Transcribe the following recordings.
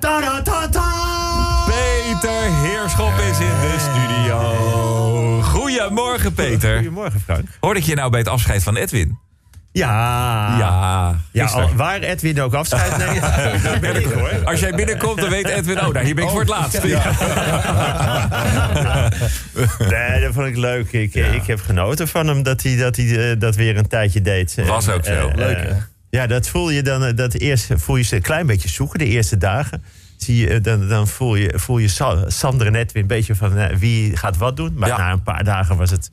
Ta ta ta. Peter Heerschop is in de studio. Goedemorgen, Peter. Goedemorgen, Frank. Hoorde ik je nou bij het afscheid van Edwin? Ja. Ja, Ja, al- waar Edwin ook afscheid neemt, daar ben ik hoor. Als jij binnenkomt, dan weet Edwin... Oh, nou, hier ben ik voor het laatst. Nee, dat vond ik leuk. Ik, ik heb genoten van hem dat hij dat, hij, eh, dat weer een tijdje deed. Was En, ook zo. eh, Leuk, eh, hè? Ja, dat voel je dan. eh, Dat eerst voel je ze een klein beetje zoeken, de eerste dagen. Zie je, eh, dan, dan voel je, voel je Sa- Sander en Edwin een beetje van eh, wie gaat wat doen. Maar Ja. na een paar dagen was het,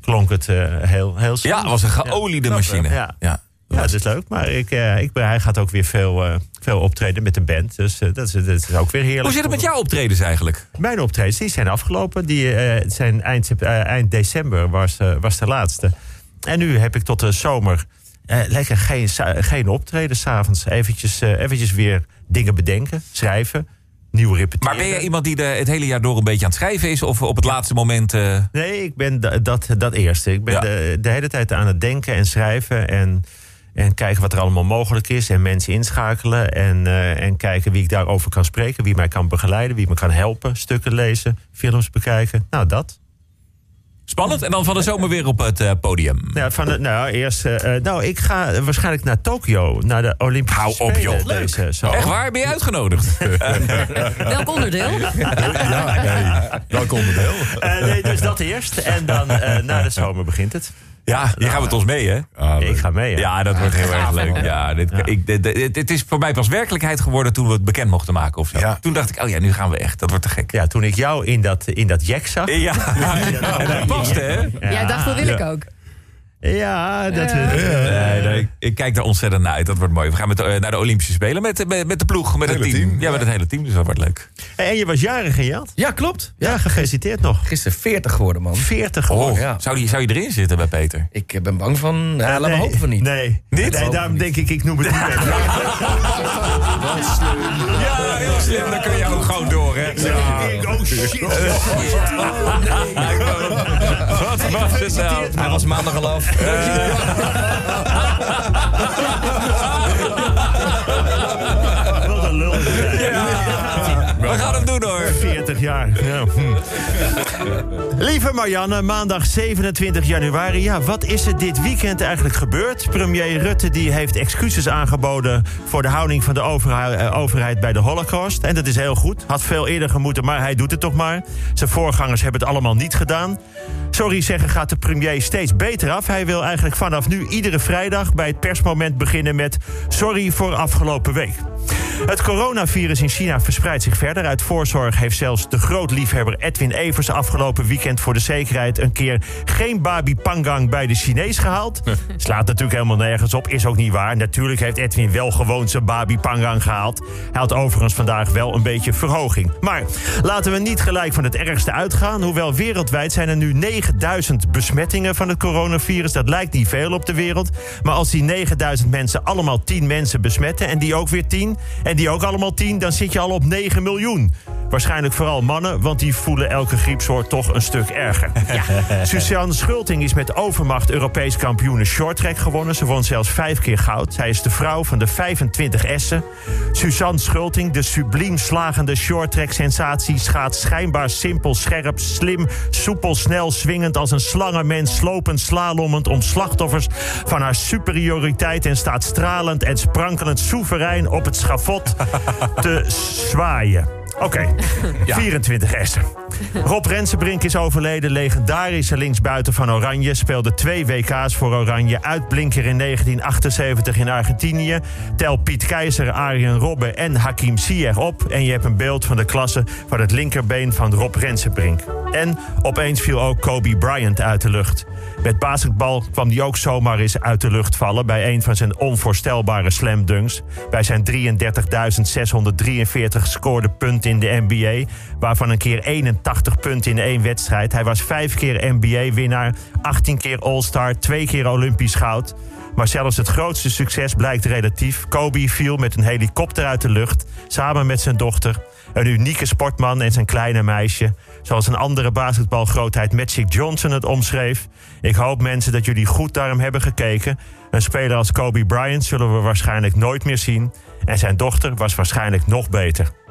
klonk het heel, heel Ja, het was een geoliede Ja. machine. Ja. Ja. Ja, dat is leuk. Maar ik, ik, ben- hij gaat ook weer veel, veel optreden met de band. Dus dat, is, dat is ook weer heerlijk. Hoe zit het met jouw optredens eigenlijk? Mijn optredens die zijn afgelopen. Die zijn eind, eind december was, was de laatste. En nu heb ik tot de zomer lekker geen, geen optreden s'avonds. Eventjes, eh, eventjes weer dingen bedenken, schrijven. Maar ben je iemand die de, het hele jaar door een beetje aan het schrijven is? Of op het laatste moment... eh, Nee, ik ben da- dat, dat eerste. Ik ben Ja. de, de hele tijd aan het denken en schrijven. En, en kijken wat er allemaal mogelijk is. En mensen inschakelen. En, eh, en kijken wie ik daarover kan spreken. Wie mij kan begeleiden. Wie me kan helpen. Stukken lezen. Films bekijken. Nou, dat. Spannend. En dan van de zomer weer op het eh, podium. Ja, van de, nou, eerst, eh, eh, nou, ik ga waarschijnlijk naar Tokio. Naar de Olympische Hou op, joh. Leuk. Deze zomer. Echt waar? Ben je uitgenodigd? Welk onderdeel? Ja, nee. Welk onderdeel? Eh, nee, dus dat eerst. En dan eh, na de zomer begint het. Ja, je gaat met ons mee, hè? Ah, Ik ga mee. Ja. Ja, dat wordt heel erg leuk. Ja, dit, Ik, dit, dit- het is voor mij pas werkelijkheid geworden toen we het bekend mochten maken of zo. Ja. Toen dacht ik, oh ja, nu gaan we echt. Dat wordt te gek. Ja, toen ik jou in dat, in dat jack zag. Ja, en dat past, hè? Ja, dacht, dat wil ik ook. Ja, dat... Nee, nee, ik, ik kijk daar ontzettend naar uit. Dat wordt mooi. We gaan met, eh, naar de Olympische Spelen met, met, met de ploeg, met het team, Ja, met het hele team, dus dat wordt leuk. En je was jarig, Jan? Ja, klopt. Ja, gefeliciteerd nog. Gisteren 40 geworden, man. 40 geworden. Oh, ja. zou, die, zou je erin zitten bij Peter? Ik eh, ben bang van... Ja, laat me hopen van niet. Nee, Niet? nee daarom denk ik, ik noem het niet. Ja, heel slim. Dan kun je ook gewoon door, hè? Oh shit. Wat was het nou? Hij was maandag al af. We gaan hem doen, hoor. 40 jaar. Ja. hm. Lieve Marianne, maandag 27 januari. Ja, wat is er dit weekend eigenlijk gebeurd? Premier Rutte die heeft excuses aangeboden voor de houding van de eh, overheid bij de Holocaust. En dat is heel goed. Had veel eerder gemoeten, maar hij doet het toch maar. Zijn voorgangers hebben het allemaal niet gedaan. Sorry zeggen gaat de premier steeds beter af. Hij wil eigenlijk vanaf nu iedere vrijdag bij het persmoment beginnen met... sorry voor afgelopen week. Het coronavirus in China verspreidt zich verder. Uit voorzorg heeft zelfs de grootliefhebber Edwin Evers afgelopen weekend voor de zekerheid een keer geen babi pangang bij de Chinees gehaald. Slaat natuurlijk helemaal nergens op, is ook niet waar. Natuurlijk heeft Edwin wel gewoon zijn babi pangang gehaald. Hij had overigens vandaag wel een beetje verhoging. Maar laten we niet gelijk van het ergste uitgaan. Hoewel wereldwijd zijn er nu 9000 besmettingen van het coronavirus. Dat lijkt niet veel op de wereld. Maar als die 9000 mensen allemaal 10 mensen besmetten en die ook weer 10 en die ook allemaal 10, dan zit je al op 9 miljoen. Waarschijnlijk vooral mannen, want die voelen elke griepsoort toch een stuk erger. Suzanne Schulting is met overmacht Europees kampioene shorttrack gewonnen. Ze won zelfs vijf keer goud. Zij is de vrouw van de 25 Essen. Suzanne Schulting, de subliem slagende shorttrack-sensatie... schaat schijnbaar simpel, scherp, slim, soepel, snel... swingend als een slangenmens, slopend, slalommend... om slachtoffers van haar superioriteit... en staat stralend en sprankelend soeverein op het schafot te zwaaien. Oké, 24 Essen. Rob Rensenbrink is overleden, legendarische linksbuiten van Oranje. Speelde twee WK's voor Oranje. Uitblinker in 1978 in Argentinië. Tel Piet Keizer, Arjen Robben en Hakim Ziyech op. En je hebt een beeld van de klasse van het linkerbeen van Rob Rensenbrink. En opeens viel ook Kobe Bryant uit de lucht. Met basketbal kwam hij ook zomaar eens uit de lucht vallen... bij een van zijn onvoorstelbare slam dunks. Bij zijn 33.643 gescoorde punten in de NBA... waarvan een keer 81 punten in één wedstrijd. Hij was vijf keer NBA-winnaar, 18 keer All-Star... twee keer Olympisch goud... Maar zelfs het grootste succes blijkt relatief. Kobe viel met een helikopter uit de lucht, samen met zijn dochter. Een unieke sportman en zijn kleine meisje. Zoals een andere basketbalgrootheid Magic Johnson het omschreef. Ik hoop mensen dat jullie goed naar hem hebben gekeken. Een speler als Kobe Bryant zullen we waarschijnlijk nooit meer zien. En zijn dochter was waarschijnlijk nog beter.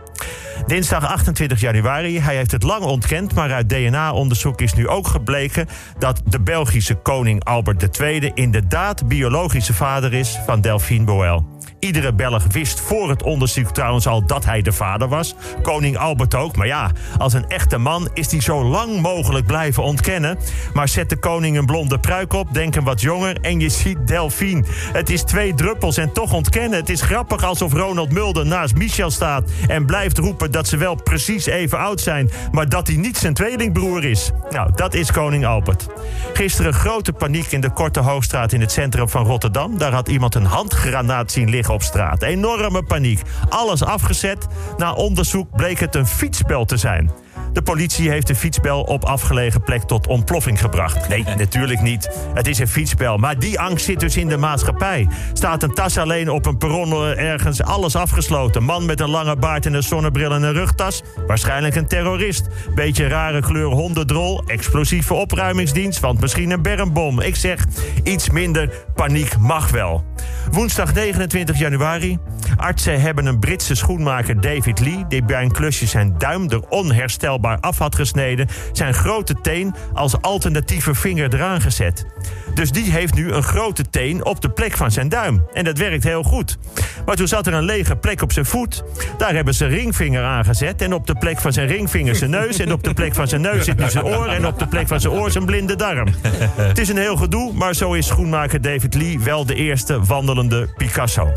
Dinsdag 28 januari. Hij heeft het lang ontkend, maar uit DNA-onderzoek is nu ook gebleken dat de Belgische koning Albert II inderdaad biologische vader is van Delphine Boel. Iedere Belg wist voor het onderzoek trouwens al dat hij de vader was. Koning Albert ook. Maar ja, als een echte man is hij zo lang mogelijk blijven ontkennen. Maar zet de koning een blonde pruik op, denk een wat jonger en je ziet Delphine. Het is twee druppels en toch ontkennen. Het is grappig alsof Ronald Mulder naast Michel staat en blijft roepen dat ze wel precies even oud zijn, maar dat hij niet zijn tweelingbroer is. Nou, dat is koning Albert. Gisteren grote paniek in de Korte Hoogstraat in het centrum van Rotterdam. Daar had iemand een handgranaat zien liggen op straat. Enorme paniek. Alles afgezet. Na onderzoek bleek het een fietsbel te zijn. De politie heeft de fietsbel op afgelegen plek tot ontploffing gebracht. Nee, natuurlijk niet. Het is een fietsbel. Maar die angst zit dus in de maatschappij. Staat een tas alleen op een perron eh, ergens, alles afgesloten. Man met een lange baard en een zonnebril en een rugtas. Waarschijnlijk een terrorist. Beetje rare kleur hondendrol. Explosieve opruimingsdienst, want misschien een bermbom. Ik zeg, iets minder paniek mag wel. Woensdag 29 januari. Artsen hebben een Britse schoenmaker David Lee... die bij een klusje zijn duim er onherstelbaar af had gesneden... zijn grote teen als alternatieve vinger eraan gezet. Dus die heeft nu een grote teen op de plek van zijn duim. En dat werkt heel goed. Maar toen zat er een lege plek op zijn voet. Daar hebben ze ringvinger aangezet. En op de plek van zijn ringvinger zijn neus. En op de plek van zijn neus zit nu zijn oor. En op de plek van zijn oor zijn blinde darm. Het is een heel gedoe, maar zo is schoenmaker David Lee wel de eerste wandelende Picasso.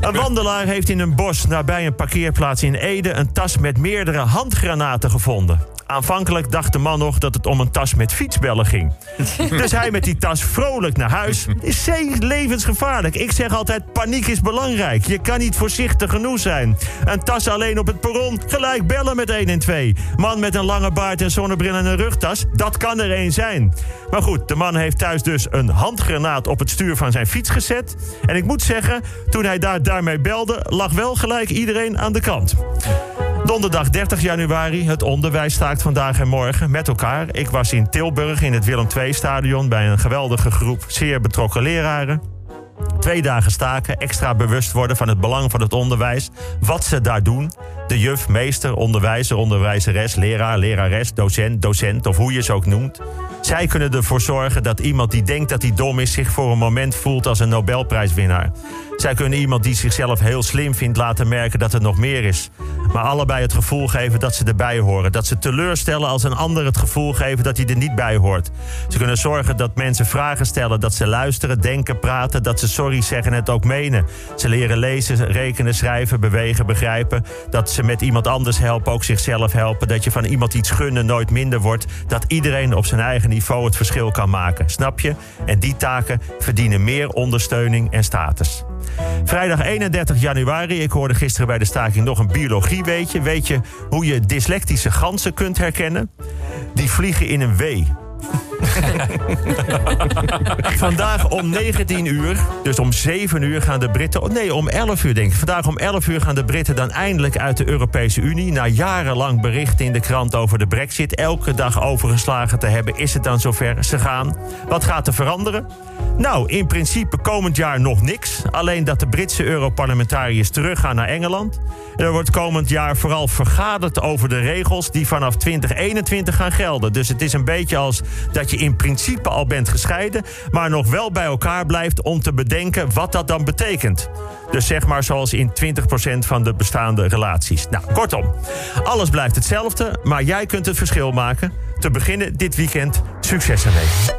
Een wandelaar heeft in een bos nabij een parkeerplaats in Ede een tas met meerdere handgranaten gevonden. Aanvankelijk dacht de man nog dat het om een tas met fietsbellen ging. Dus hij met die tas vrolijk naar huis. Is zeer levensgevaarlijk. Ik zeg altijd, paniek is belangrijk. Je kan niet voorzichtig genoeg zijn. Een tas alleen op het perron, gelijk bellen met 1 en 2. Man met een lange baard en zonnebril en een rugtas, dat kan er één zijn. Maar goed, de man heeft thuis dus een handgranaat op het stuur van zijn fiets gezet. En ik moet zeggen, toen hij daar daarmee belde, lag wel gelijk iedereen aan de kant. Donderdag 30 januari. Het onderwijs staakt vandaag en morgen met elkaar. Ik was in Tilburg in het Willem II-stadion bij een geweldige groep zeer betrokken leraren. Twee dagen staken, extra bewust worden van het belang van het onderwijs. Wat ze daar doen. De juf, meester, onderwijzer, onderwijzeres, leraar, lerares, docent, docent of hoe je ze ook noemt. Zij kunnen ervoor zorgen dat iemand die denkt dat hij dom is... zich voor een moment voelt als een Nobelprijswinnaar. Zij kunnen iemand die zichzelf heel slim vindt laten merken dat er nog meer is. Maar allebei het gevoel geven dat ze erbij horen. Dat ze teleurstellen als een ander het gevoel geven dat hij er niet bij hoort. Ze kunnen zorgen dat mensen vragen stellen, dat ze luisteren, denken, praten... dat ze sorry zeggen en het ook menen. Ze leren lezen, rekenen, schrijven, bewegen, begrijpen. Dat ze met iemand anders helpen, ook zichzelf helpen. Dat je van iemand iets gunnen nooit minder wordt. Dat iedereen op zijn eigen niveau het verschil kan maken. Snap je? En die taken verdienen meer ondersteuning en status. Vrijdag 31 januari. Ik hoorde gisteren bij de staking nog een biologie weetje. Weet je hoe je dyslectische ganzen kunt herkennen? Die vliegen in een W. Vandaag om 19 uur, dus om 7 uur gaan de Britten... nee, om 11 uur denk ik. Vandaag om 11 uur gaan de Britten dan eindelijk uit de Europese Unie. Na jarenlang berichten in de krant over de brexit... elke dag overgeslagen te hebben, is het dan zover ze gaan. Wat gaat er veranderen? Nou, in principe komend jaar nog niks. Alleen dat de Britse Europarlementariërs teruggaan naar Engeland. Er wordt komend jaar vooral vergaderd over de regels... die vanaf 2021 gaan gelden. Dus het is een beetje als dat je in principe al bent gescheiden... maar nog wel bij elkaar blijft om te bedenken wat dat dan betekent. Dus zeg maar zoals in 20% van de bestaande relaties. Nou, kortom, alles blijft hetzelfde, maar jij kunt het verschil maken. Te beginnen dit weekend succes ermee.